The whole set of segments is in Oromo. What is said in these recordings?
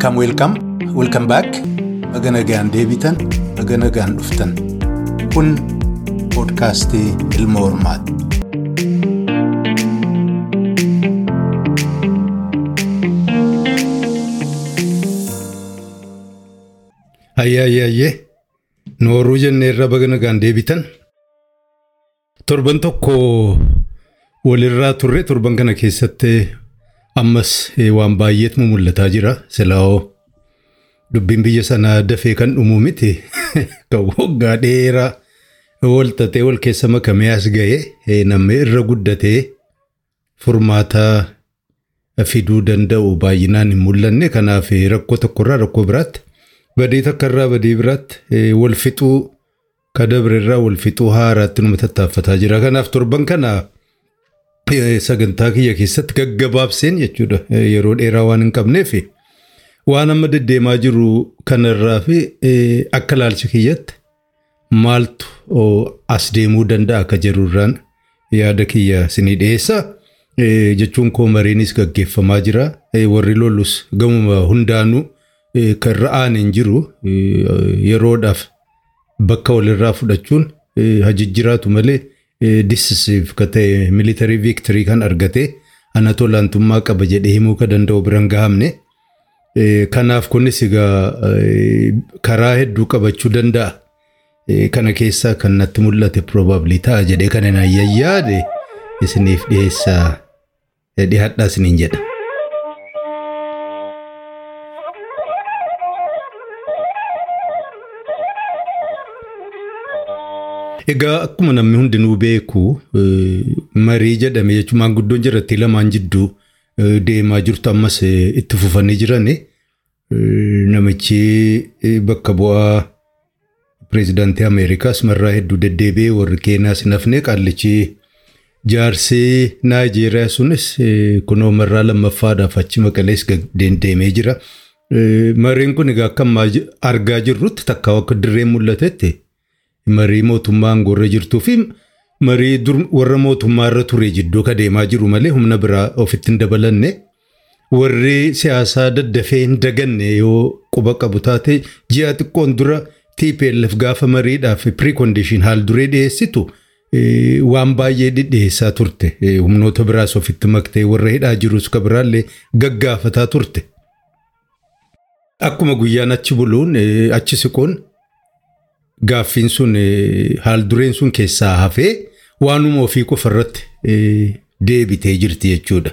Welcome, welcome, welcome back. Baga nagaan deebitan, baga nagaan dhuftan. Kun poodkaastii Ilma Hormaati. Hayyee hayyee hayyee nooruu jennee irra baga nagaan deebitan. Torban tokko walirraa turre torban kana keessatti ammas waan baay'eetu mul'ataa jira. Silaa'oo dubbiin biyya sanaa dafee kan dhumuu miti. Kan waggaa dheeraa wal xaxee wal keessa makamee as ga'ee namni irra guddatee furmaata fiduu danda'u baay'inaan hin mul'anne. Kanaaf rakkoo tokkorraa rakkoo biraatti badii takkarraa badii biraatti wal fixuu kadabrerraa wal fixuu haaraatti numa tattaaffataa jira. Kanaaf torban kana sagantaa kiyya keessatti gaggabaabseen jechuudha yeroo dheeraa waan hin qabneef waan amma deddeemaa jiru kanarraa fi akka ilaalcha kiyyatti maaltu as deemuu danda'a akka jirurraan yaada kiyya sinii dhiyeessa. Jechuun koo mariinis gaggeeffamaa jira. Warri lolus gamuma hundaanuu kan ra'aan hin jiru yeroodhaaf bakka walirraa fudhachuun hajijjiraatu malee disisiif ka ta'e militarii viiktirii kan argate anatu olaantummaa qaba jedhee himuu ka danda'u biran gahamne. Kanaaf kunis egaa karaa hedduu qabachuu danda'a. Kana keessaa kan natti mul'ate probably ta'a jedhee kan hin yaade isiniif dhiyeessaa dhiyaadhaa isiniin jedha. Egaa akkuma namni hundinuu beeku marii jedhame jechuun maanguddoon jiratti lamaan jidduu deemaa jirtu ammas itti fufanii jiran namichi bakka bu'aa pireezidaantii Ameerikaas marraa hedduu deddeebi'ee warri keenyaas hin hafne qaallichi jaarsii Naayijeeriyaa sunis kunoo marraa lammaffaadhaaf achi maqalees deemee jira. Mariin kun egaa akka argaa jirrutti takka akka dirreen mul'atetti marii mootummaa aangoorra jirtuu fi marii warra mootummaa irra ture jidduu ka deemaa jiru malee humna biraa ofitti hin dabalanne. Warri siyaasaa daddafee hin daganne yoo quba qabu taate ji'a xiqqoon dura TPLF gaafa mariidhaaf pre-condition haal duree dhiyeessitu waan baay'ee dhidhiyeessaa turte. Humnoota biraas ofitti maktee warra hidhaa jirus ka biraallee gaggaafataa turte. Akkuma guyyaan achi buluun achi siquun gaaffiin sun haal dureen sun keessaa hafee waanuma ofii qofa irratti deebitee jirti jechuudha.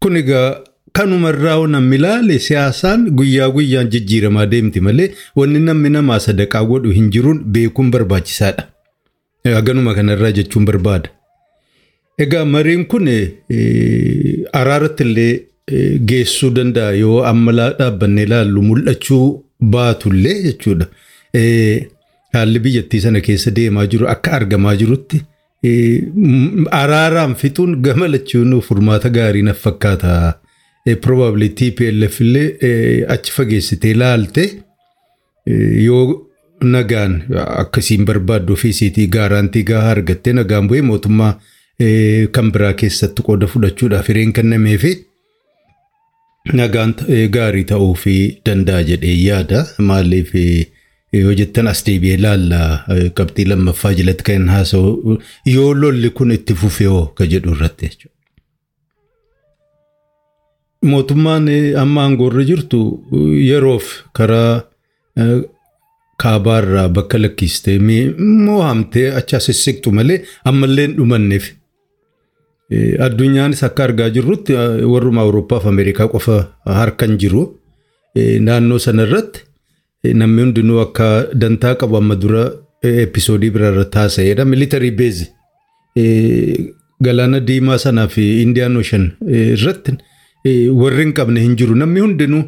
Kun egaa kanumarraa namni ilaale siyaasaan guyyaa guyyaan jijjiiramaa deemti malee wanni namni namaa sadaqaa godhu hin jiruun beekuun barbaachisaadha. Haganuma kanarraa jechuun barbaada. Egaa mariin kun araaratti illee geessuu danda'a yoo amma dhaabbannee ilaallu mul'achuu baatullee jechuudha. Haalli biyyattii sana keessa deemaa jiru akka argamaa jirutti araaraan fixuun gama lachuun furmaata gaarii naf fakkaata. Probably TPLF illee achi fageessitee ilaalte yoo nagaan akkasiin barbaaddu ofiisiitii gaaraantii gahaa argattee nagaan bu'ee mootummaa kan biraa keessatti qooda fudhachuudhaaf hireen kennamee fi nagaan gaarii ta'uu fi danda'a jedhee yaada. Maaliif yoo jettan as deebi'ee ilaalla qabxii lammaffaa jalatti kan haasa'u yoo lolli kun itti fufee hoo ka jedhu irratti jechuudha. Mootummaan amma aangoorra jirtu yeroof karaa kaabaarraa bakka lakkiistee moohamtee achi sissiqxu malee ammallee hin dhumanneef. Addunyaanis akka argaa jirrutti warruma Awurooppaa fi Ameerikaa qofa harkan jiru naannoo sanarratti namni hundinuu akka dantaa qabu amma dura episoodii biraa irratti haasa'edha. Militarii beezi galaana diimaa sanaa fi Indiyaan Ocean irratti warri hin qabne hin jiru. Namni hundinuu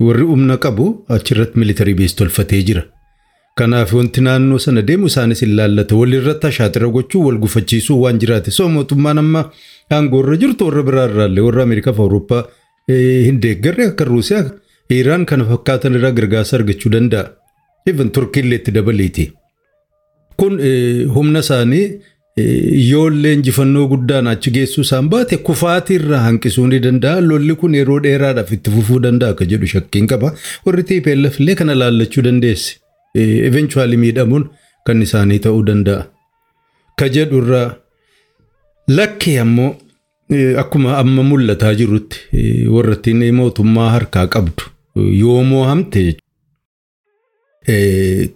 warri humna qabu achirratti militarii beezi tolfatee jira. Kanaaf wanti naannoo sana deemu isaanis hin laallata. Walirratti ashaaxira gochuu wal gufachiisuu waan jiraate. So mootummaan amma aangoorra jirtu warra biraa irraallee warra Ameerikaa fi Awurooppaa hin deeggarre akka Ruusiyaa Iraan kana fakkaatan irraa gargaarsa argachuu danda'a. Even Turkiillee itti dabaleeti. Kun humna isaanii yoollee injifannoo guddaan achi geessuu isaan baate kufaatirraa hanqisuu ni danda'a. Lolli kun yeroo dheeraadhaaf itti fufuu danda'a akka jedhu shakkiin qaba. Warri TPLF illee kana laallachuu dandeessi. Eventually miidhamuun kan isaanii ta'uu danda'a. Ka jedhurraa lakkee ammoo akkuma amma mul'ataa jirutti warrattiin mootummaa harkaa qabdu yoo moohamte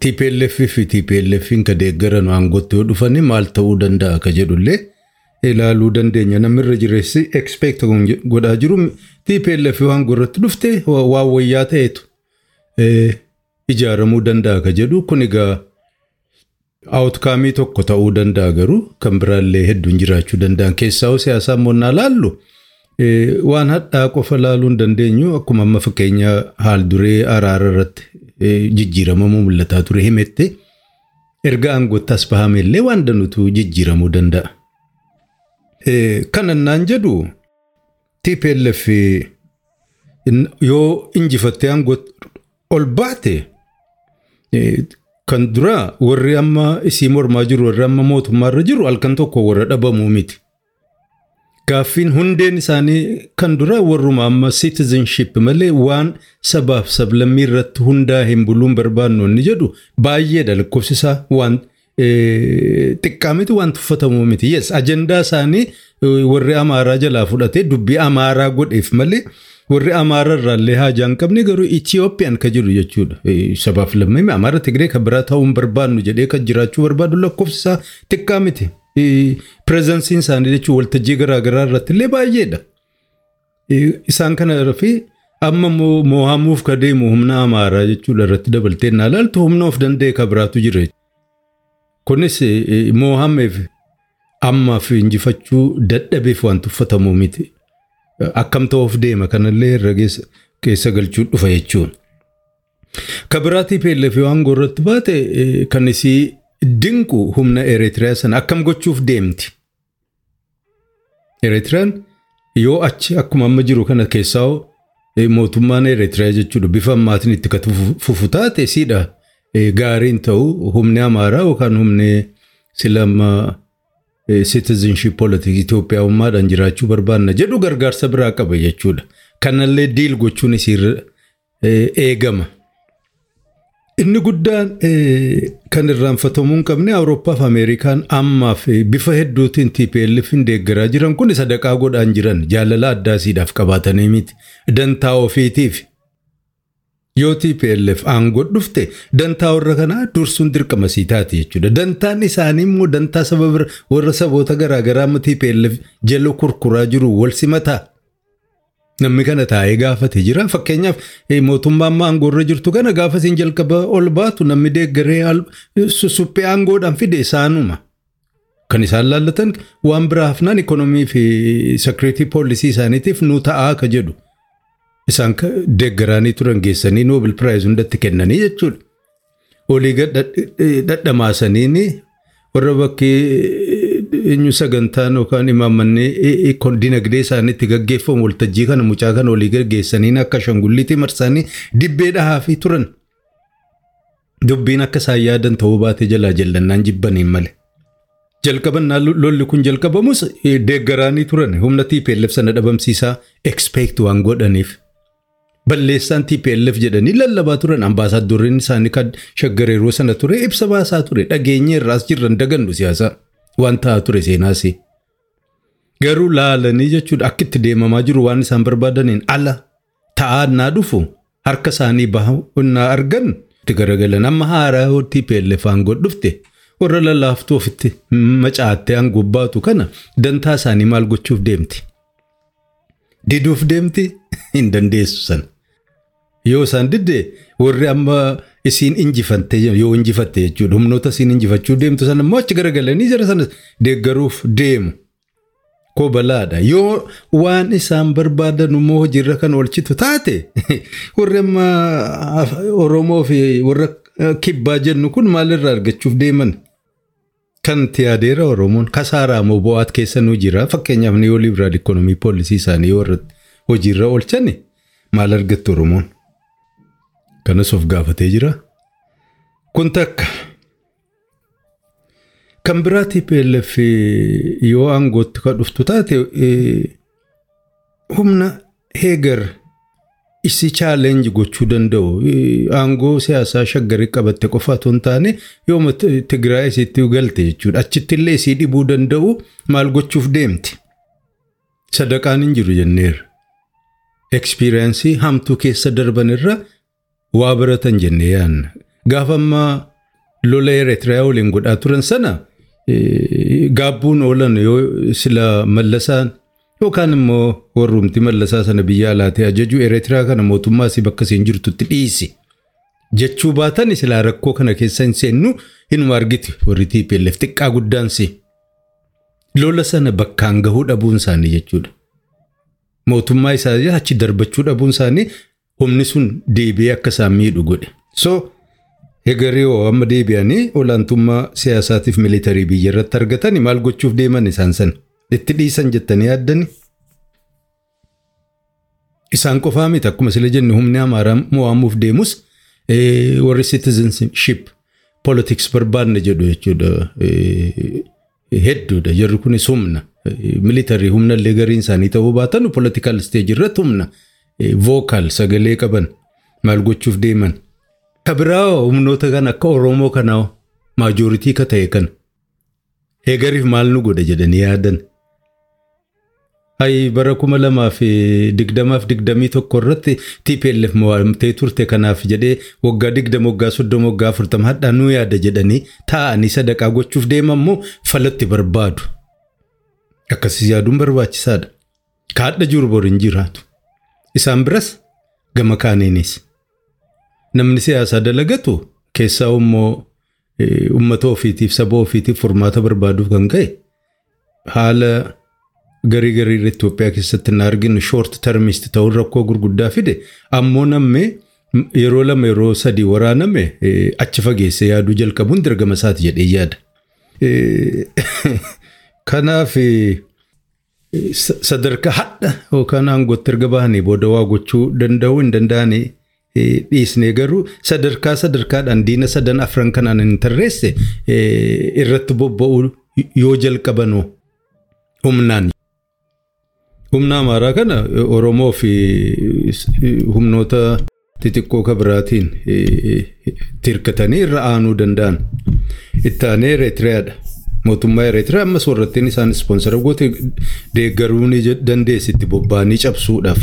TPLF fi TPLF ka deeggaran aangootti yoo dhufanii maal ta'uu danda'a ka jedhullee ilaaluu dandeenya namirra jireessi expect godhaa jiru TPLF waan gurratti dhufte waan wayyaa ta'etu ijaaramuu danda'a ka jedhu kun egaa Aawutkaamii tokko ta'uu danda'a garuu kan biraallee hedduun jiraachuu danda'an keessaa siyaasaa moonnaa laallu waan hadhaa qofa laaluu hin dandeenyu akkuma amma fakkeenya haal duree araara irratti jijjiiramamuu mul'ataa ture himette erga aangootti as bahame illee waan danutu jijjiiramuu danda'a. Kanannaan jedhu TPLF yoo injifattee aangootti ol baate kan dura warri amma isii mormaa jiru warri amma mootummaarra jiru halkan tokko warra dhabamuu miti. Gaaffiin hundeen isaanii kan dura warruma amma citizenship malee waan sabaaf sablammii irratti hundaa hin buluun barbaannu inni jedhu baay'eedha lakkoofsisaa waan xiqqaa miti waan tuffatamuu miti. Yes ajandaa isaanii warri amaaraa jalaa fudhatee dubbii amaaraa godheef malee warri amaara irraallee haajaa hin qabne garuu Itiyoophiyaan ka jiru jechuudha. Sabaaf lammii amaara Tigree kan biraa ta'uu hin barbaannu jedhee kan jiraachuu barbaadu lakkoofsisaa xiqqaa miti. Pireezansiin isaanii jechuun waltajjii garaagaraa irratti illee baay'eedha. Isaan kana fi amma moohamuuf ka deemu humna amaaraa jechuudha irratti dabaltee naa laaltu humna of danda'e ka biraatu jira. Kunis moohameef ammaaf injifachuu dadhabeef waan tuffatamuu miti. Akkam ta'uuf deema kanallee irra keessa galchuu dhufa jechuun. Ka biraatii TPLF waan gorratti baate kan isii dinqu humna Eritiriyaa sana akkam gochuuf deemti. Eritiriyaan yoo achi akkuma amma jiru kana keessaa mootummaan Eritiriyaa jechuudha bifa ammaatiin itti kan fufu taate siidha gaariin ta'u humni amaaraa yookaan humni silamma citizenship politics Itoophiyaawummaadhaan jiraachuu barbaanna jedhu gargaarsa biraa qaba jechuudha. Kanallee diil gochuun isiirra eegama. Inni guddaan kan irraanfatamuu hin qabne Awurooppaa fi Ameerikaan ammaaf bifa hedduutiin TPLF hin deeggaraa jiran kun sadaqaa godhaan jiran jaalala addaasiidhaaf qabaatanii miti. Dantaa ofiitiif. Yoo TPLF aangoo dhufte dantaa warra kanaa dursuun dirqama sii taate jechuudha. Dantaan isaanii immoo dantaa saba warra saboota garaagaraa TPLF jala kurkuraa jiru wal simataa. Namni kana taa'ee gaafate jira. Fakkeenyaaf mootummaa amma aangoorra jirtu kana gaafa isin jalqaba ol baatu namni deeggaree susuphee aangoodhaan fide isaanuma. Kan isaan laallatan waan biraa hafnaan ikonomii fi sekiriitii poolisii isaaniitiif nu ta'aa akka jedhu. Isaan deeggaraanii turan geessanii noobil piraayis hundatti kennanii jechuudha. Olii dhadhamaasanii warra bakkee eenyu sagantaan yookaan imaammanni dinagdee isaaniitti gaggeeffamu waltajjii kana mucaa kana olii gaggeessanii akka shangulliitti marsanii dibbee dhahaa fi turan. Dubbiin akka isaan yaadan ta'uu baate jalaa jallannaan jibbaniin malee. Jalqabannaa lolli kun jalqabamus deeggaraanii turan humna TPLF sana dhabamsiisaa expect waan godhaniif. Balleessaan TPLF jedhanii lallabaa turan ambaasaaddorriin isaanii kan shaggareeroo sana ture ibsa baasaa ture dhageenye irraas jirran dagandu siyaasaa. Waan ta'aa ture seenaas. Garuu laalanii jechuudha akka itti deemamaa jiru waan isaan barbaadaniin ala ta'aa naa dhufu harka isaanii bahannaa argan itti garagalan amma haaraa TPLF aangoo dhufte warra lallaaftuu ofitti macaattee aangoo baatu kana dantaa isaanii maal gochuuf deemti. Diduuf deemti hin dandeessu sana. Yoo isaan didde warri amma isiin injifatte yoo injifatte jechuudha humnoota isiin injifachuu deemtu sana immoo achi garagalanii jara sana deeggaruuf deemu. Koo balaadha yoo waan isaan barbaadan immoo hojiirra kan oolchitu taate warri amma Oromoo fi warra kibbaa jennu kun maalirraa argachuuf deeman. Kan tiyaadeera Oromoon kasaaraa moo bo'aat keessa nu jira fakkeenyaaf yoo libiraal ikoonomii poolisii isaanii warra hojiirra oolchani maal argattu Oromoon. Kanas of gaafatee jira. Kun takka. Kan biraa TPLF yoo aangootti kan dhuftu taate humna heegar isi chaalenji gochuu danda'u aangoo siyaasaa shaggarii qabatte qofa hin taane yooma Tigraay isitti galte jechuudha. Achitti illee isii dhibuu danda'u maal gochuuf deemti? Sadaqaan hin jiru jenneerra. Ekspiriyaansii hamtuu keessa darban irra waa baratan jennee yaadna. Gaafa ammaa lola Eritiriyaa waliin godhaa turan sana gaabbuun oolan yoo sila mallasaan yookaan immoo warrumti mallasaa sana biyya alaatee ajaju Eritiriyaa kana mootummaa isii bakka isiin jirtutti dhiisi. Jechuu baatan silaa rakkoo kana keessa hin seennu hinuma argiti warri TPLF xiqqaa guddaansi. Lola sana bakkaan gahuu dhabuun isaanii jechuudha. Mootummaa isaa achi darbachuu dhabuun isaanii humni sun deebi'ee akka isaan miidhu godhe. So egarii hoo amma deebi'anii olaantummaa siyaasaatiif militarii biyya irratti argatanii maal gochuuf deeman isaan sana? itti dhiisan jettanii yaaddani. Isaan qofaa miti akkuma sila jenne humni amaaraa mo'amuuf deemus warri citizenship politics barbaadne jedhu jechuudha. Hedduudha jarri kunis humna militarii humna illee gariin isaanii ta'uu baatan political stage irratti humna vocal sagalee qaban maal gochuuf deeman. Kabiraa humnoota kan akka Oromoo kanaa maajoritii ka ta'e kan eegariif maal nu godha jedhanii yaadan. Hayi bara kuma lamaa fi digdamaaf digdamii tokko irratti TPLF mo'amtee turte kanaaf jedhee waggaa digdama waggaa soddoma waggaa afurtama hadhaa nu yaada jedhanii taa'anii sadaqaa gochuuf deeman immoo falatti barbaadu. Akkasii yaaduun barbaachisaadha. Kaadha jiru bor hin jiraatu. Isaan biras gama kaaniinis. Namni siyaasaa dalagatu keessaa immoo uummata ofiitiif saba ofiitiif furmaata barbaaduuf kan ka'e haala garii garii Itoophiyaa keessatti na arginu shoort termist ta'uun rakkoo gurguddaa fide ammoo namni yeroo lama yeroo sadii waraaname achi fageessee yaaduu jalqabuun dirgama isaati jedhee yaada. Kanaaf sadarkaa hadha yookaan aangootti erga bahanii booda waa gochuu danda'uu hin danda'anii dhiisnee garuu sadarkaa sadarkaadhaan diina sadan afran kanaan hin tarreesse irratti bobba'uu yoo jalqabanoo humnaan. Humna amaaraa kana Oromoo fi humnoota xixiqqoo kan biraatiin tirkatanii irra aanuu danda'an. Itti aanee Eritiriyaadha. Mootummaa Eritiriyaa ammas warrattiin isaan ispoonsara goote deeggaruu ni dandeessitti bobba'anii cabsuudhaaf.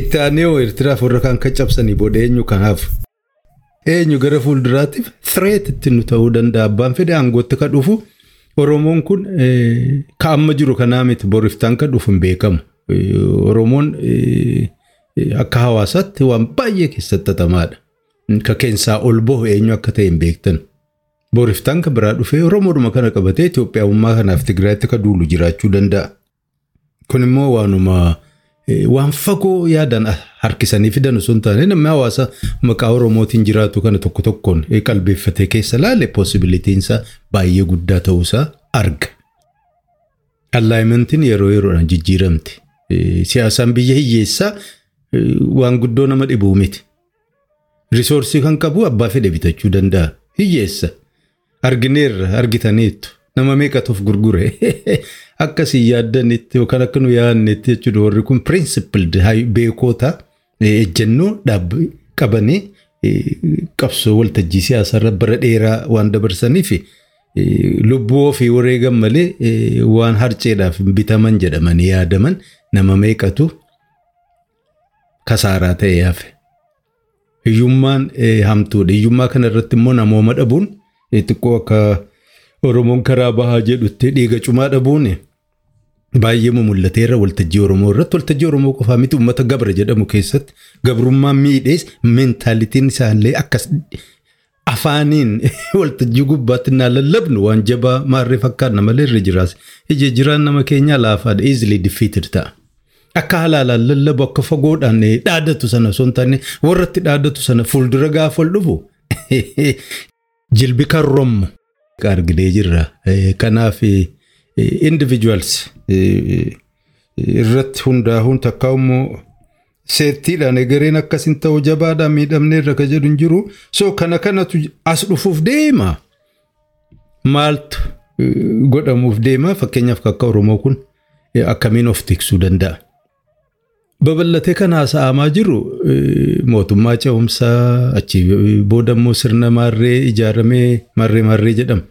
Itti aanee hoo Eritiriyaaf warra kaan kan cabsanii booda eenyu kanaaf. Eenyu gara fuulduraatiif threat itti nu ta'uu danda'a abbaan fedhe aangootti kan dhufu. Oromoon kun ka amma jiru kanaa miti boriftaan kan dhufu hin beekamu. Oromoon akka hawaasaatti waan baay'ee keessatti xaxamaadha. Ka keessaa ol bahu eenyu akka ta'e hin beektan. Boriftaan kan biraa dhufee Oromoodhuma kana qabatee Itoophiyaawummaa kanaaf Tigraayitti ka duulu jiraachuu danda'a. Kun immoo waanuma waan fagoo yaadan harkisanii fidan osoo hin taane namni hawaasa maqaa Oromootiin jiraatu kana tokko tokkoon qalbeeffatee keessa laale possibilitiinsa baay'ee guddaa ta'uusaa arga. Allaayimentiin yeroo yeroodhaan jijjiiramti. Siyaasaan biyya hiyyeessaa waan guddoo nama dhibuu miti. Risoorsii kan qabu abbaa fedhe bitachuu danda'a. Hiyyeessa. Argineerra argitaniittu. Nama meeqatuuf gurgure. Akkasii yaaddanitti yookaan akka nu yaadnetti jechuudha warri kun principled beekota ejjennoo qabanii qabsoo waltajjii siyaasaarra bara dheeraa waan dabarsaniif lubbuu ofii wareegan malee waan harceedhaaf bitaman jedhamanii yaadaman nama meeqatu kasaaraa ta'ee hafe. Hiyyummaan hamtuudha. Hiyyummaa kana irratti immoo namooma dhabuun xiqqoo akka Oromoon karaa bahaa jedhutti dhiiga cumaa dhabuun baay'ee mul'ateera waltajjii Oromoo irratti. Waltajjii Oromoo qofaa miti uummata gabra jedhamu keessatti gabrummaan miidhees meentaalitiin isaallee akkas afaaniin waltajjii gubbaatti naa lallabnu waan jabaa maarree fakkaanna malee irra jiraas. Ija jiraan nama keenyaa laafaadha easily defeated ta'a. Akka halaalaan lallabu akka fagoodhaan dhaadatu sana osoo hin taane warratti dhaadatu sana fuuldura gaafa dhufu jilbi kan rommu. arginee jirra. Kanaaf individuals irratti hundaa'uun takka immoo seettiidhaan egereen akkasin ta'u jabaadhaan miidhamnee irra kan jedhu hin jiru. So kana kanatu as dhufuuf deema. maaltu godhamuuf deema fakkeenyaaf akka Oromoo kun akkamiin of tiksuu danda'a. Babal'atee kan haasa'amaa jiru mootummaa ce'umsaa achi booda immoo sirna maarree ijaaramee maarree maarree jedhama.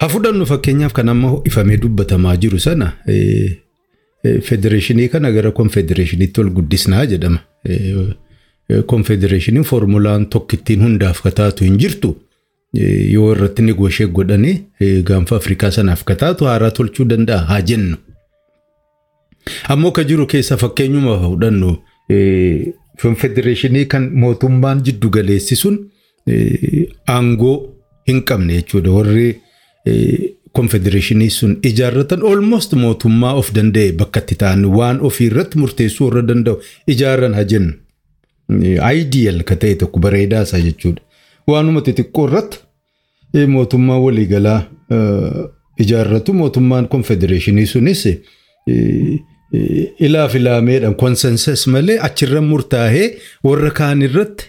Haa fudhannu fakkeenyaaf kan amma ifamee dubbatamaa jiru sana federeeshinii kana gara konfedereeshiniitti ol guddisnaa jedhama. Konfedereeshiniin foormulaan tokkittiin hundaaf kataatu hin jirtu. Yoo irratti nigooshe godhanii gaanfa Afrikaa sanaaf kataatu haaraa tolchuu danda'a haa jennu. Ammoo ka jiru keessa fakkeenyuma fudhannu konfedereeshinii kan mootummaan jiddu galeessi sun aangoo hin qabne jechuudha. Warri konfedereeshinii sun ijaarratan almost mootummaa of danda'e bakka ta'an waan ofii irratti murteessuu warra danda'u ijaaran haa jennu. Ideal ka ta'e tokko bareedaa isaa jechuudha. Waanuma xixiqqoo irratti mootummaa waliigalaa ijaarratu mootummaan konfedereeshinii sunis ilaaf ilaameedhaan konsensas malee achirra murtaa'ee warra kaan irratti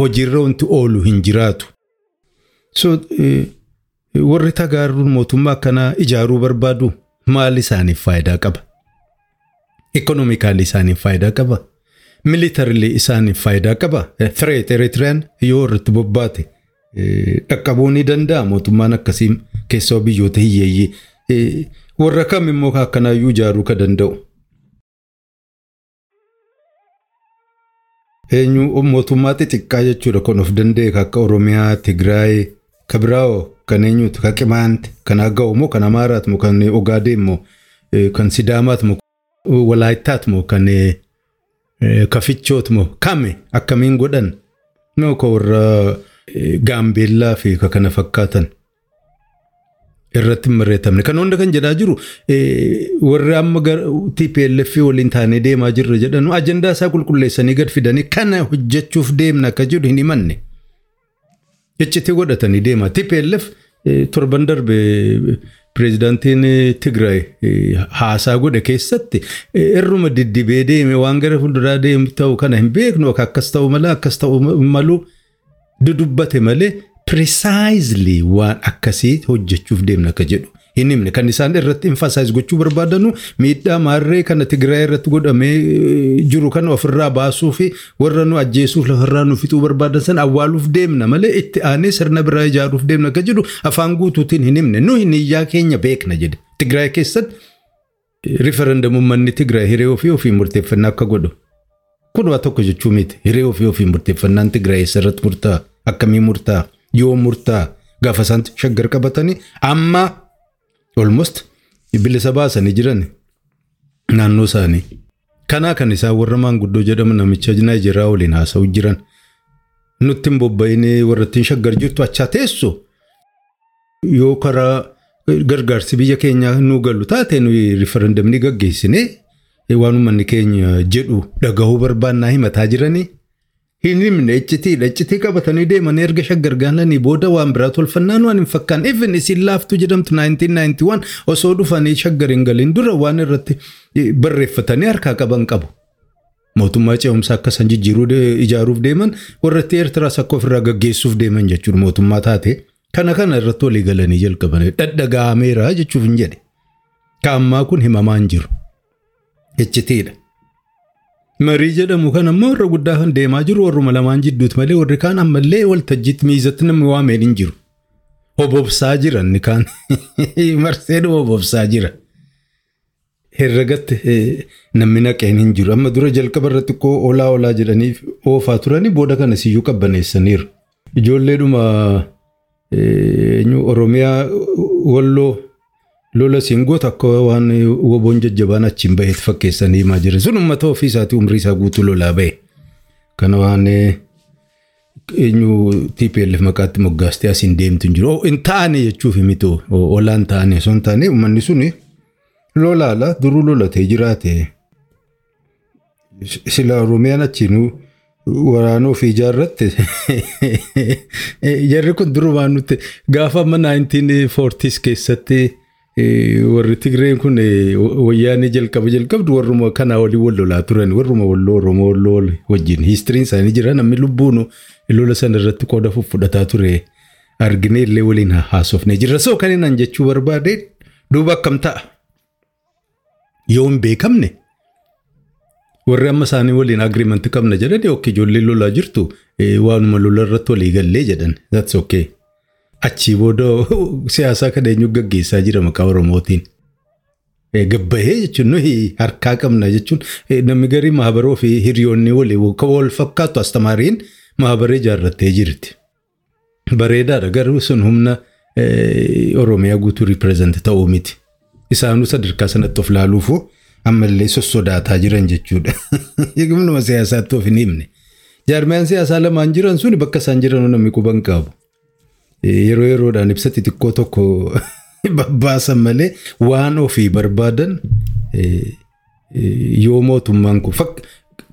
hojiirra wanti oolu hin jiraatu. Warri tagaaruun mootummaa akkanaa ijaaruu barbaadu maal isaaniif faayidaa qaba? Ikonomikaalii isaaniif faayidaa qaba? Militarili isaaniif faayidaa qaba? Threat Eritiriyaan yoo irratti bobbaate dhaqqabuu ni danda'a mootummaan akkasii keessaa biyyoota hiyyeeyyii. Warra kam immoo akkanaayyuu ijaaruu ka danda'u. Eenyu mootummaa xixiqqaa jechuudha kan of danda'e akka Oromiyaa, Tigraay, Kabiraa'oo kan eenyuutu kan Qimaanti, kan Aga'oo moo kan Amaaraati moo kan Ogaadee moo kan Sidaamaati moo Walaayittaati moo kan Kafichooti moo kame akkamiin godhan moo kan warra Gaambeellaa fi kana fakkaatan. Irratti hin barreeffamne. Kan hunda kan jedhaa jiru warri amma TPLF waliin taanee deemaa jirra jedhanu ajandaa isaa qulqulleessanii gad fidanii kana hojjechuuf deemna akka jedhu hin himanne. Iccitii godhatanii deema. TPLF torban darbe pireezidaantiin Tigraay haasaa godhe keessatti irruma diddibee deeme waan gara fuulduraa deemu ta'u kana hin beeknu akkas ta'u malee akkas ta'u malu dudubbate malee precisely waan akkasii hojjechuuf deemna akka jedhu. Hin himne kan isaan irratti emphasize gochuu barbaadanu miidhaa maarree kana Tigraay irratti godhamee jiru kana ofirraa baasuu fi warra nu ajjeesuuf lafarraa nu fixuu barbaadan san awwaaluuf deemna. Malee itti aanee sirna biraa ijaaruuf deemna akka jedhu afaan guutuutiin hin himne. Nu hiyyaa keenya beekna jedhe. Tigraay keessatti riferendamuun manni Tigraay hiree ofii ofii murteeffannaa akka godhu. Kun waa tokko jechuu miti. Hiree ofii ofii murteeffannaan Tigraay eessarratti murtaa'a akkamii murtaa'a yoo murtaa gaafa isaan shaggar qabatanii amma almost bilisa baasanii jiran naannoo isaanii. Kanaa kan isaan warra maanguddoo jedhamu namicha Naayijeeriyaa waliin haasa'u jiran nutti hin bobba'inee warra ittiin shaggar jirtu achaa teessu yoo karaa gargaarsi biyya keenyaa nu galu taate nuyi riferendamni gaggeessine waan uummanni keenya jedhu dhagahuu barbaannaa himataa jiranii. Hin himne iccitiidha iccitii qabatanii deemanii erga shaggar gaananii booda waan biraa tolfannaan waan hin fakkaan even isin laaftu jedhamtu 1991 osoo dhufanii shaggar hin galin dura waan irratti barreeffatanii harkaa qaban qabu. Mootummaa ce'umsaa akkasan jijjiiruu ijaaruuf deeman warratti Eertiraas akka ofirraa gaggeessuuf deeman jechuudha mootummaa taate kana kana irratti walii galanii jalqaban dhadhaga'ameera jechuuf hin jedhe. Kaammaa kun himamaa hin jiru. Iccitiidha. Marii jedhamu kan ammoo warra guddaa kan deemaa jiru warruma lamaan jidduuti malee warri kaan ammallee waltajjiitti miizatti namni waameen hin jiru. Hobobsaa jiran ni kaan marsee hobobsaa jira. Herregatti namni naqeen hin jiru. Amma dura jalqaba irratti koo olaa olaa jedhanii oofaa turanii booda kana siyyuu qabbaneessaniiru. Ijoolleedhuma Oromiyaa Walloo lola siingoota akka waan woboon jajjabaan achiin baheet fakkeessanii himaa jiran sun uummata ofii isaatii umrii isaa guutuu lolaa bahe. Kana waan eenyu TPLF maqaatti moggaastee asiin deemtu hin jiru. Hin taane jechuuf mitu olaan taane osoo hin taane uummanni suni lolaala duruu lolatee jiraate. Sila Oromiyaan achiinuu waraana ofii ijaarratte jarri kun durumaan nuti gaafa amma 1940s keessatti warri Tigreen kun wayyaanee jalqaba jalqabdu warruma kanaa waliin wal lolaa turan warruma walloo Oromoo walloo wajjin hiistiriin isaanii jira namni lubbuun lola sana irratti qooda fudhataa ture arginee illee waliin haasofne jirra. Soo kan inni jechuu barbaade duuba akkam ta'a? Yoo hin beekamne warri amma isaanii waliin agriimanti qabna jedhan yookiin ijoollee lolaa jirtu waanuma lola irratti walii gallee jedhan. That's okay. Achii booda siyaasaa kan eenyu gaggeessaa jira maqaa Oromootiin. Gabbahee jechuun nuyi harkaa qabna jechuun namni garii maabaroo fi hiriyoonni walii wal fakkaatu astamaariin maabaree ijaarrattee jirti. Bareedaadha garuu sun humna Oromiyaa guutuu ripireezenti ta'uu miti. Isaanuu sadarkaa sanatti of laaluufu ammallee sossodaataa jiran jechuudha. Humnuma siyaasaatti of hin himne. Jaarmiyaan siyaasaa lamaan jiran sun bakka isaan jiran namni quban qabu. Yeroo yeroodhaan ibsa xixiqqoo tokko babbaasan malee waan ofii barbaadan yoo mootummaan kun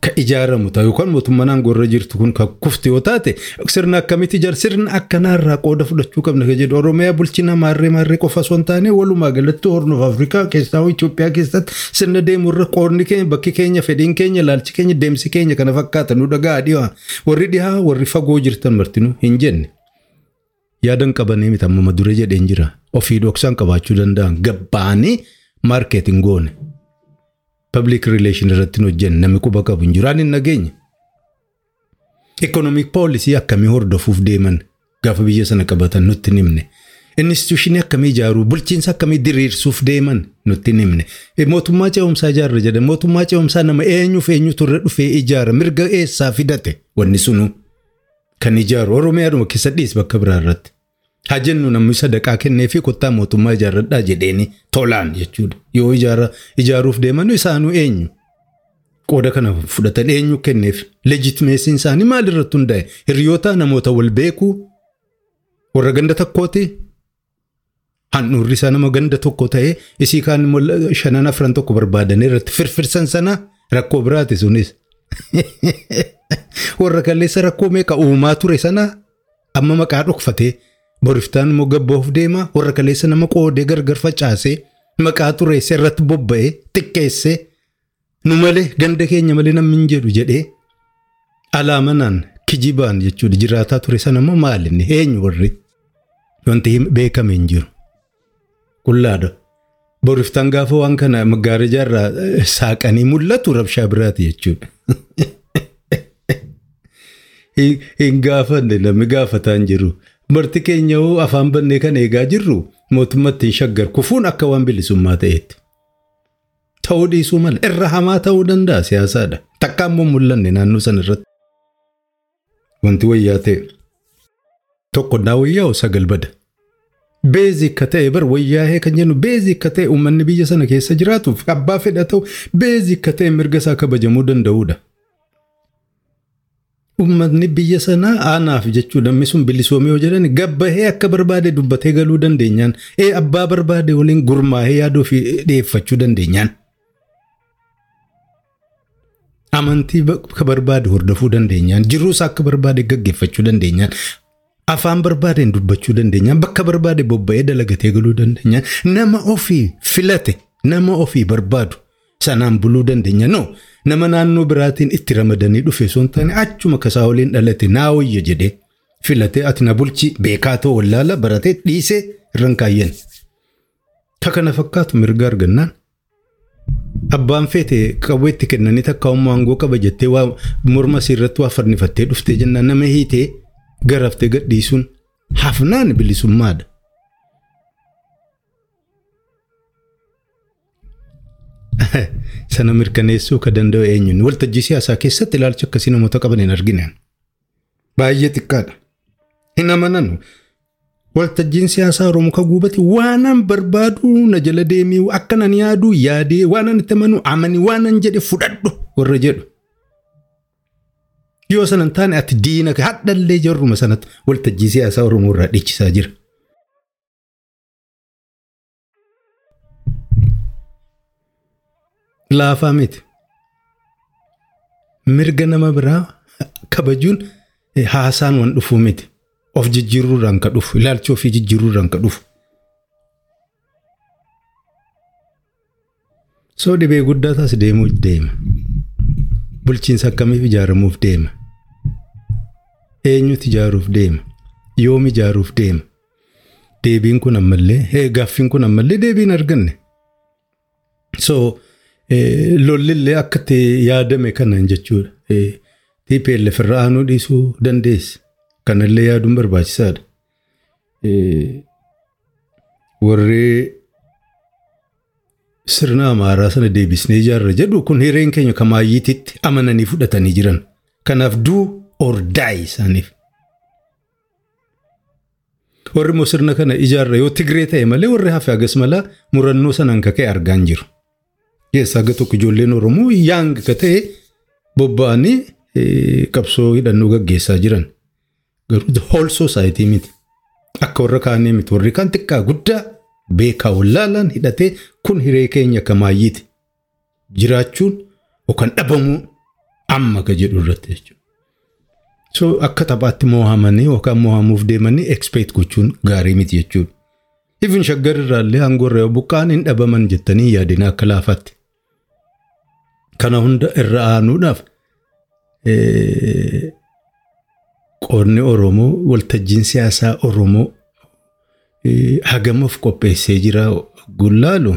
ka ijaaramu ta'a. Yookaan mootummaan aangoo jirtu kun kan kufte yoo taate sirna akkamitti ijaara sirna akkanaarraa qooda fudhachuu qabna kan jedhu. Oromiyaa bulchina maarree maarree qofa osoo hin taane walumaa galatti hornuuf Afrikaa keessaa Itoophiyaa keessatti sirna deemu irra qoodni keenya bakki keenya fedhiin keenya ilaalchi keenya deemsi keenya kana fakkaata. Nu dhagaa dhiyaa warri dhihaa warri fagoo jirtan martinuu hin jenne. Yaadan qabanii miti amma dura jedheen jira ofii dhoksaan qabaachuu danda'an gabbaanii maarkeetiin goone. Public relation irratti hojjenne namni quba qabu hin jiru. Ani hin nageenye. Economic policy akkamii hordofuuf deeman gaafa biyya sana qabatan nutti hin himne. Instituushinii akkamii ijaaruu bulchiinsa akkamii diriirsuuf deeman nutti hin himne. Mootummaa ce'umsaa ijaarra jedhan mootummaa ce'umsaa nama eenyuuf eenyutu irra dhufee ijaara mirga eessaa fidate wanni sunu kan ijaaru Oromiyaadhuma keessa dhiis bakka biraa irratti. Haa jennu namni sadaqaa kennee fi kottaa mootummaa ijaarradhaa jedheeni tolaan jechuudha. Yoo ijaaruuf deeman isaanuu eenyu? Qooda kana fudhatan eenyu kenneef? Leejitimeesiin isaanii maalirratti hundaa'e? Hiriyoota namoota wal beekuu? Warra ganda tokkooti? Handhuurri isaa nama ganda tokko ta'ee isii kaan shanan afran tokko barbaadan irratti firfirsan sana rakkoo biraati sunis. Warra kalleessa rakkoo meeqa uumaa ture sana amma maqaa dhokfatee boriftaan immoo gabboof deema warra kaleessa nama qoodee gargar facaasee maqaa tureesse irratti bobba'ee xiqqeessee nu malee ganda keenya malee namni hin jedhu jedhee alaamanaan kijibaan jechuudha jiraataa ture sana immoo maalinni eenyu warri wanti beekame hin jiru. Qullaadha. Boriftaan gaafa waan kana gaariijaa irraa saaqanii mul'atu rabshaa biraati jechuudha. Hin gaafanne namni gaafataa hin jiru. Marti keenya hoo afaan bannee kan eegaa jirru mootummaatti hin shaggar kufuun akka waan bilisummaa ta'etti. Ta'uu dhiisuu mala irra hamaa ta'uu danda'a siyaasaadha. Takka ammoo mul'anne naannoo sana irratti. Wanti wayyaa ta'e tokko naa wayyaa'u sagal bada. Beezii akka ta'e bar wayyaa'ee kan jennu beezii akka ta'e uummanni biyya sana keessa jiraatuuf abbaa fedha ta'u beezii akka ta'e mirga isaa kabajamuu danda'uudha. Uummatni biyya sanaa aanaaf jechuudha namni sun bilisoomee yoo jedhan gabbahee akka barbaade dubbatee galuu dandeenyaan ee abbaa barbaade waliin gurmaa'ee yaaduu fi dhiyeeffachuu dandeenyaan. Amantii akka barbaade hordofuu dandeenyaan jiruusaa akka barbaade gaggeeffachuu dandeenyaan afaan barbaadeen dubbachuu dandeenyaan bakka barbaade bobba'ee dalagatee galuu dandeenyaan nama ofii filate nama ofii barbaadu sanaan buluu dandeenya no. nama naannoo biraatiin itti ramadanii dhufe hin taane achuma kasaa waliin dhalate naa wayya jedhee filatee ati na bulchi beekaa ta'u wallaala baratee dhiisee irraan kaayyan. Ka kana fakkaatu mirga argannaan. Abbaan feete qabuu itti kennanii takka ummaa aangoo qaba jettee waa morma irratti waa fannifattee dhuftee jennaan nama hiitee garaftee gadhiisuun hafnaan bilisummaadha. sana mirkaneessuu ka danda'u eenyuun waltajjii siyaasaa keessatti ilaalcha akkasii namoota qaban hin argine. Baay'ee xiqqaadha. Hin amananu. Waltajjiin siyaasaa Oromoo ka guubate waanan barbaadu na jala deemee akka nan yaadu yaadee waanan itti amanu amanii waanan jedhe fudhadhu warra jedhu. Yoo sanan taane ati diina hadhallee jarruma sanatti waltajjii siyaasaa Oromoo irraa dhiichisaa jira. Laafaa miti. Mirga nama biraa kabajuun haasaan waan dhufuu miti. Of jijjiiruurraan ka dhufu ilaalcha ofii jijjiiruurraan ka dhufu. Soo dhibee guddaa taas deemuuf deema. Bulchiinsa akkamiif ijaaramuuf deema. Eenyutu ijaaruuf deema. yoom ijaaruuf deema. Deebiin kun ammallee gaaffiin kun ammallee deebiin arganne. So lollillee akka itti yaadame kanan jechuudha. TPLF irra aanuu dhiisuu dandeessi. Kanallee yaaduun barbaachisaadha. Warri sirna amaaraa sana deebisnee ijaarra jedhu kun hireen keenya kamaayyiititti amananii fudhatanii jiran. Kanaaf duu or die isaaniif. Warri immoo sirna kana ijaarra yoo Tigree ta'e malee warri hafe hagas malaa murannoo sanaan kaka'e argaan jiru. Keessaa tokko ijoolleen Oromoo yaang ka ta'e bobba'anii qabsoo hidhannoo gaggeessaa jiran. Garuu whole society miti. Akka warra kaanii miti warri kaan xiqqaa guddaa beekaa wallaalaan hidhatee kun hiree keenya kamaayyiiti. Jiraachuun yookaan dhabamuu amma ka jedhu irratti jechuudha. So akka taphaatti mo'amanii yookaan mo'amuuf deemanii expect gochuun gaarii miti jechuudha. Ifin shaggar irraallee aangoorra yoo buqqaan hin dhabaman jettanii yaadina akka laafaatti. Kana hunda irra aanuudhaaf qoonni Oromoo waltajjiin siyaasaa Oromoo hagamuuf qopheessee jira gullaalu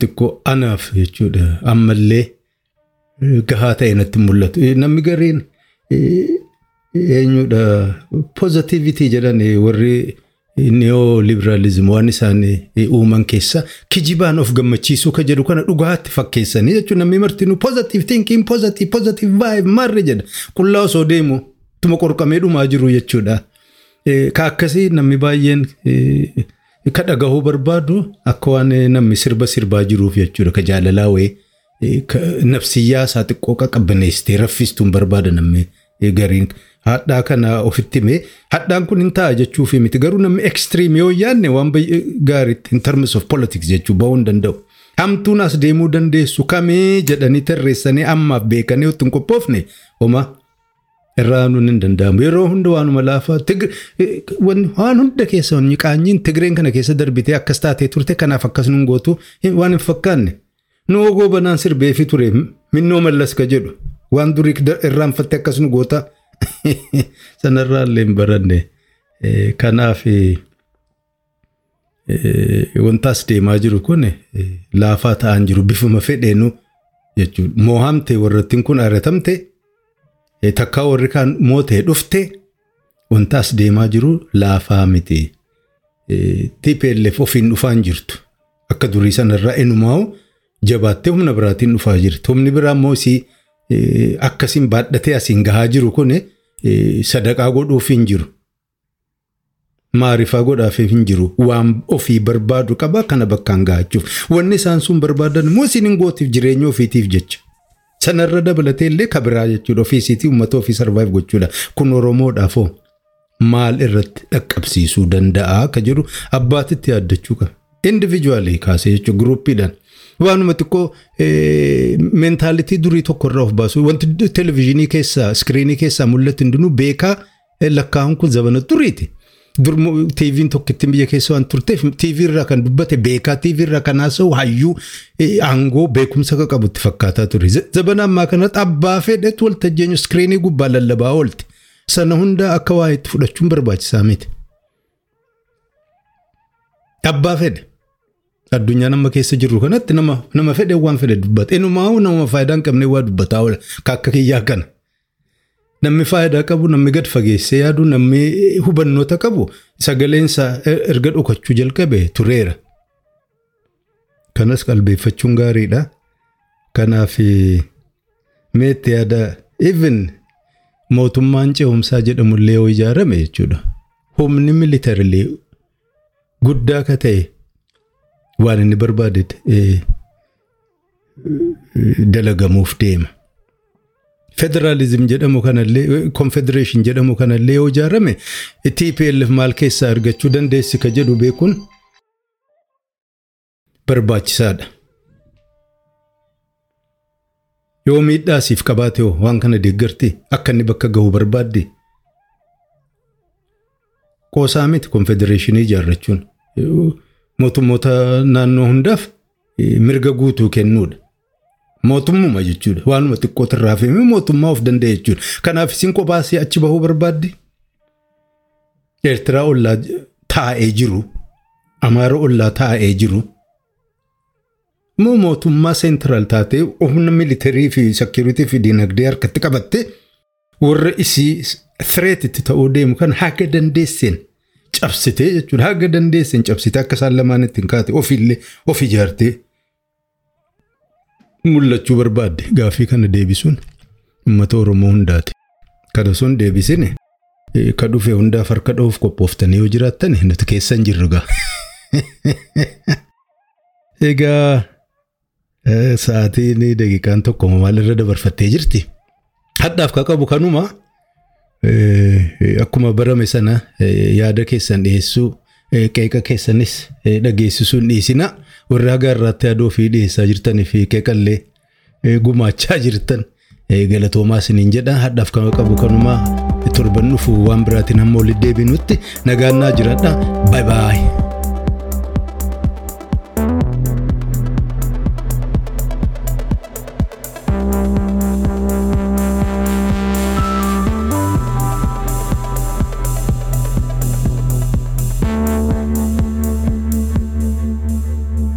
xiqqoo anaaf jechuudha ammallee gahaa ta'e natti mul'atu. Namni gariin eenyudha pozitivitii jedhan warri neoliberalizim waan isaan uuman keessa kijibaan of gammachiisuu ka jedhu kana dhugaatti fakkeessanii jechuun namni martinuu pozitive thinking positive positive vibe marre jedha. Qullaa osoo deemu tuma qorqamee dhumaa jiru jechuudha. Ka akkasii namni baay'een ka dhagahuu barbaadu akka waan namni sirba sirbaa jiruuf jechuudha. Ka jaalalaa wayii nafsiyyaa isaa xiqqoo qaqqabbaneessitee raffistuun barbaada namni gariin. Hadhaa kana ofitti himee hadhaan kun hin ta'a jechuuf miti garuu namni ekstiriim yoo yaadne waan gaariitti in terms of politics jechuu ba'uu hin danda'u. Hamtuun as deemuu dandeessu kamii jedhanii tarreessanii ammaaf beekanii otoo hin qophoofne homa irraa aanuun hin danda'amu. Yeroo hunda waanuma laafaa waan hunda keessa qaanyiin Tigreen kana keessa darbitee akkas taatee turte kanaaf akkas nun gootu waan hin fakkaanne. Nu ogoo banaan sirbeefi ture minnoo mallas ka jedhu waan durii irraanfatte akkas nu goota. sanarraa illee hin baranne kanaaf wanta as deemaa jiru kun laafaa ta'an jiru bifuma fedheenu jechuudha. Moohamte warrattiin kun ari'atamte takkaa warri kaan mootee dhufte wanta as deemaa jiru laafaa miti. TPLF ofiin dhufaan jirtu akka durii sanarraa enumaa'u jabaattee humna biraatiin dhufaa jirti. Humni biraa immoo isii akkasiin baadhatee asiin gahaa jiru kun sadaqaa godhuuf hin jiru. Maarifaa godhaaf hin jiru. Waan ofii barbaadu qaba kana bakkaan gahachuuf. Wanni isaan sun barbaadan immoo isin hin gootiif jireenya ofiitiif jecha. Sanarra dabalatee illee kabiraa jechuudha. Ofiisiitii uummata ofii sarvaayiv gochuudha. Kun Oromoodhaafoo maal irratti dhaqqabsiisuu danda'a ka jedhu abbaatitti yaaddachuu qaba. Indivijuwaalii kaasee jechuudha guruuppiidhaan. Waanuma xiqqoo meentaalitii durii tokko irraa of baasu wanti televezyiinii keessaa iskiriinii keessaa mul'atu hundinuu beekaa lakkaa'uun kun zabana duriiti. Dur TV'n tokko ittiin biyya keessa waan turteef TV irraa kan dubbate beekaa TV irraa kan haasa'u hayyuu aangoo beekumsa akka qabutti fakkaataa ture. Zabana ammaa kanatti abbaa fedhetu waltajjeenyu iskiriinii gubbaa lallabaa oolti. Sana hunda akka waa itti fudhachuun barbaachisaa miti. Abbaa fedhe. Addunyaa nama keessa jirru kanatti nama fedhe waan fedhe dubbata. Inumaa nama faayidaa hin qabne waa dubbataa oola. Akka kiyyaa kana. Namni faayidaa qabu namni gad fageessee yaadu namni hubannoota qabu sagaleensa erga dhokachuu jalqabe tureera. Kanas qalbeeffachuun gaariidha. Kanaaf meetti yaada even mootummaan ce'umsaa jedhamullee yoo ijaarame jechuudha. Humni militaarilee guddaa ka ta'e waan inni barbaade dalagamuuf deema. Federaalizim jedhamu kanallee konfedereeshin jedhamu kanallee yoo ijaarame TPLF maal keessaa argachuu dandeessi ka jedhu beekuun barbaachisaadha. Yoo miidhaa siif qabaate hoo waan kana deeggarti akka inni bakka gahu barbaadde. Qoosaa miti konfedereeshinii ijaarrachuun mootummoota naannoo hundaaf mirga guutuu kennuudha. Mootummuma jechuudha. Waanuma xiqqootu irraa fe'ame mootummaa of danda'e jechuudha. Kanaaf isin kophaasii achi bahuu barbaadde. Eertiraa ollaa taa'ee jiru Amaara ollaa taa'ee jiru moo mootummaa seentiraal taatee humna militarii fi seekiriitii fi dinagdee harkatti qabatte warra isii thireetitti ta'uu deemu kan haga dandeesseen cabsitee jechuudha haga dandeesseen cabsitee akka isaan lamaan ittiin kaate ofiillee of ijaartee mul'achuu barbaadde gaafii kana deebisuun uummata Oromoo hundaati. Kana sun deebisine ka dhufe hundaaf harka dha'uuf qophooftanii yoo jiraattan nuti keessa hin jirru gaa. Egaa sa'aatiin daqiiqaan tokko maalirra dabarfattee jirti? Hadhaaf ka qabu kanuma akkuma barame sana yaada keessan dhiyeessuu qeeqa keessanis dhageessisuun dhiisina. Warri haga irraatti yaadoo fi dhiyeessaa jirtanii fi qeeqallee gumaachaa jirtan. Galatoomaa isiniin jedha. Hadhaaf kan qabu kanuma torban dhufu waan biraatiin hamma walitti deebinutti nagaannaa jiraadha baay baay.